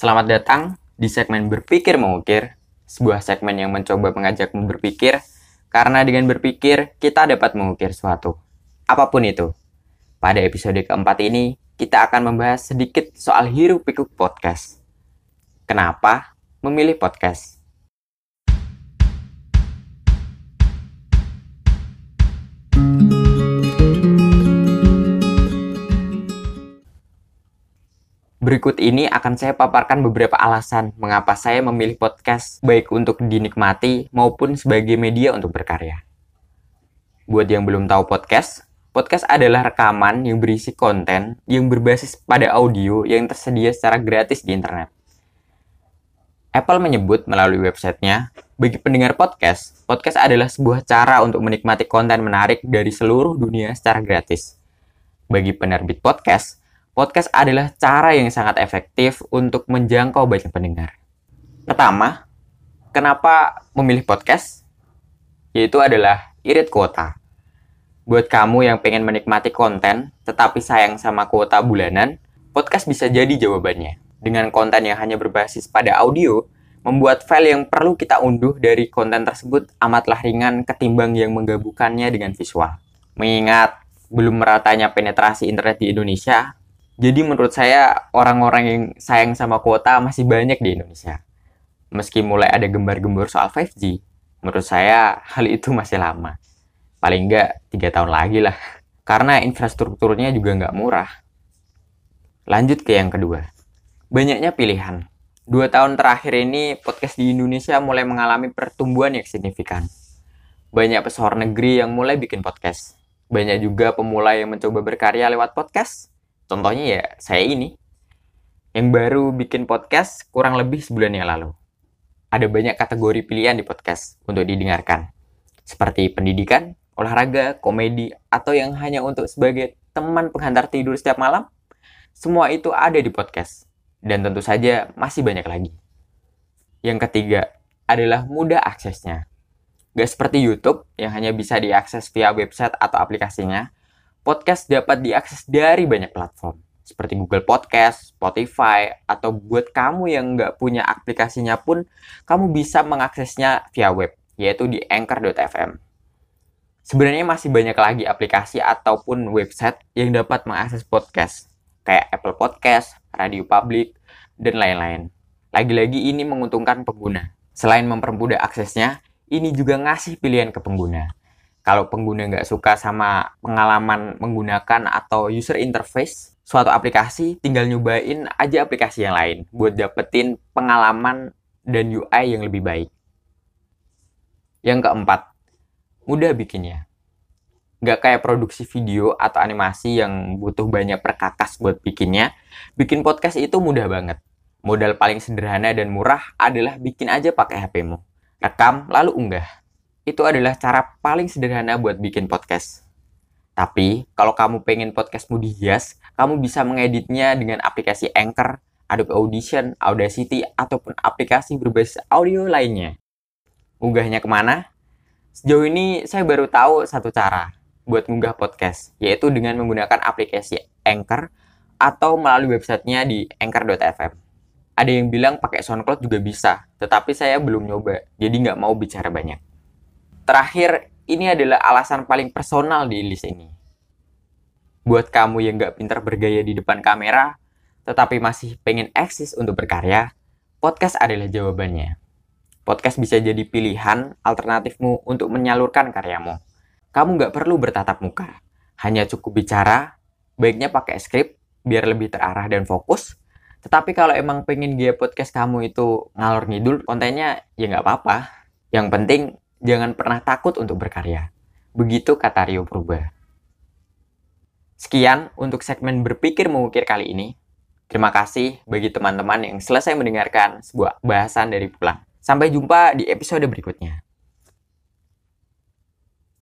Selamat datang di segmen Berpikir Mengukir, sebuah segmen yang mencoba mengajakmu berpikir, karena dengan berpikir kita dapat mengukir suatu. Apa pun itu. Pada episode keempat ini, kita akan membahas sedikit soal hirup pikuk podcast. Kenapa memilih podcast? Berikut ini akan saya paparkan beberapa alasan mengapa saya memilih podcast baik untuk dinikmati maupun sebagai media untuk berkarya. Buat yang belum tahu podcast, podcast adalah rekaman yang berisi konten yang berbasis pada audio yang tersedia secara gratis di internet. Apple menyebut melalui websitenya, bagi pendengar podcast, podcast adalah sebuah cara untuk menikmati konten menarik dari seluruh dunia secara gratis. Bagi penerbit podcast, podcast adalah cara yang sangat efektif untuk menjangkau banyak pendengar. Pertama, kenapa memilih podcast? Yaitu adalah irit kuota. Buat kamu yang pengen menikmati konten, tetapi sayang sama kuota bulanan, podcast bisa jadi jawabannya. Dengan konten yang hanya berbasis pada audio, membuat file yang perlu kita unduh dari konten tersebut amatlah ringan ketimbang yang menggabungkannya dengan visual. Mengingat belum meratanya penetrasi internet di Indonesia, jadi menurut saya orang-orang yang sayang sama kuota masih banyak di Indonesia. Meski mulai ada gembar-gembor soal 5G, menurut saya hal itu masih lama. Paling nggak tiga tahun lagi lah. Karena infrastrukturnya juga nggak murah. Lanjut ke yang kedua. Banyaknya pilihan. Dua tahun terakhir ini podcast di Indonesia mulai mengalami pertumbuhan yang signifikan. Banyak pesohor negeri yang mulai bikin podcast. Banyak juga pemula yang mencoba berkarya lewat podcast Contohnya ya saya ini yang baru bikin podcast kurang lebih sebulan yang lalu. Ada banyak kategori pilihan di podcast untuk didengarkan. Seperti pendidikan, olahraga, komedi, atau yang hanya untuk sebagai teman penghantar tidur setiap malam. Semua itu ada di podcast. Dan tentu saja masih banyak lagi. Yang ketiga adalah mudah aksesnya. Gak seperti YouTube yang hanya bisa diakses via website atau aplikasinya, podcast dapat diakses dari banyak platform seperti Google Podcast, Spotify, atau buat kamu yang nggak punya aplikasinya pun, kamu bisa mengaksesnya via web, yaitu di anchor.fm. Sebenarnya masih banyak lagi aplikasi ataupun website yang dapat mengakses podcast, kayak Apple Podcast, Radio Public, dan lain-lain. Lagi-lagi ini menguntungkan pengguna. Selain mempermudah aksesnya, ini juga ngasih pilihan ke pengguna kalau pengguna nggak suka sama pengalaman menggunakan atau user interface suatu aplikasi, tinggal nyobain aja aplikasi yang lain buat dapetin pengalaman dan UI yang lebih baik. Yang keempat, mudah bikinnya. Nggak kayak produksi video atau animasi yang butuh banyak perkakas buat bikinnya, bikin podcast itu mudah banget. Modal paling sederhana dan murah adalah bikin aja pakai HP-mu. Rekam, lalu unggah itu adalah cara paling sederhana buat bikin podcast. Tapi, kalau kamu pengen podcastmu dihias, kamu bisa mengeditnya dengan aplikasi Anchor, Adobe Audition, Audacity, ataupun aplikasi berbasis audio lainnya. Unggahnya ke mana? Sejauh ini, saya baru tahu satu cara buat mengunggah podcast, yaitu dengan menggunakan aplikasi Anchor atau melalui websitenya di anchor.fm. Ada yang bilang pakai SoundCloud juga bisa, tetapi saya belum nyoba, jadi nggak mau bicara banyak. Terakhir, ini adalah alasan paling personal di list ini. Buat kamu yang gak pintar bergaya di depan kamera, tetapi masih pengen eksis untuk berkarya, podcast adalah jawabannya. Podcast bisa jadi pilihan alternatifmu untuk menyalurkan karyamu. Kamu gak perlu bertatap muka, hanya cukup bicara, baiknya pakai skrip biar lebih terarah dan fokus. Tetapi kalau emang pengen gaya podcast kamu itu ngalor ngidul, kontennya ya nggak apa-apa. Yang penting jangan pernah takut untuk berkarya. Begitu kata Rio Purba. Sekian untuk segmen berpikir mengukir kali ini. Terima kasih bagi teman-teman yang selesai mendengarkan sebuah bahasan dari pulang. Sampai jumpa di episode berikutnya.